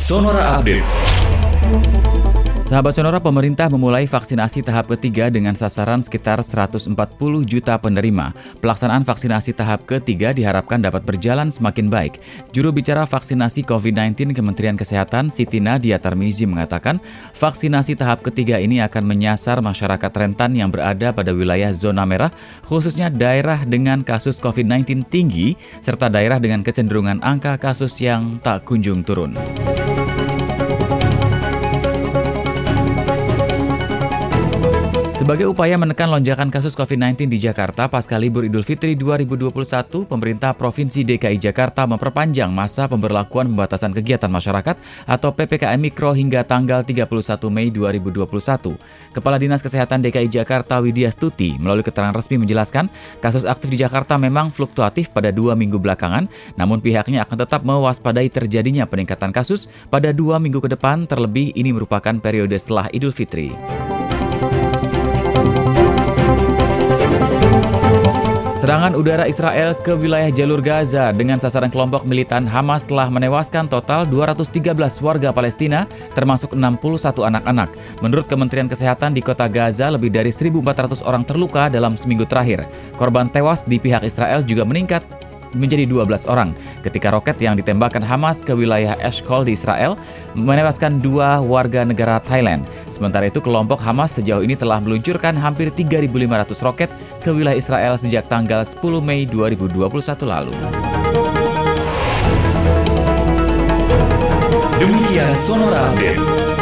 Sonora Update. Sahabat Sonora, pemerintah memulai vaksinasi tahap ketiga dengan sasaran sekitar 140 juta penerima. Pelaksanaan vaksinasi tahap ketiga diharapkan dapat berjalan semakin baik. Juru bicara vaksinasi COVID-19 Kementerian Kesehatan Siti Nadia Tarmizi mengatakan, vaksinasi tahap ketiga ini akan menyasar masyarakat rentan yang berada pada wilayah zona merah, khususnya daerah dengan kasus COVID-19 tinggi, serta daerah dengan kecenderungan angka kasus yang tak kunjung turun. Sebagai upaya menekan lonjakan kasus COVID-19 di Jakarta pasca libur Idul Fitri 2021, pemerintah Provinsi DKI Jakarta memperpanjang masa pemberlakuan pembatasan kegiatan masyarakat atau PPKM Mikro hingga tanggal 31 Mei 2021. Kepala Dinas Kesehatan DKI Jakarta Widya Stuti melalui keterangan resmi menjelaskan, kasus aktif di Jakarta memang fluktuatif pada dua minggu belakangan, namun pihaknya akan tetap mewaspadai terjadinya peningkatan kasus pada dua minggu ke depan, terlebih ini merupakan periode setelah Idul Fitri. Serangan udara Israel ke wilayah jalur Gaza dengan sasaran kelompok militan Hamas telah menewaskan total 213 warga Palestina, termasuk 61 anak-anak. Menurut Kementerian Kesehatan di kota Gaza, lebih dari 1.400 orang terluka dalam seminggu terakhir. Korban tewas di pihak Israel juga meningkat menjadi 12 orang ketika roket yang ditembakkan Hamas ke wilayah Eshkol di Israel menewaskan dua warga negara Thailand. Sementara itu kelompok Hamas sejauh ini telah meluncurkan hampir 3.500 roket ke wilayah Israel sejak tanggal 10 Mei 2021 lalu. Demikian Sonora Update.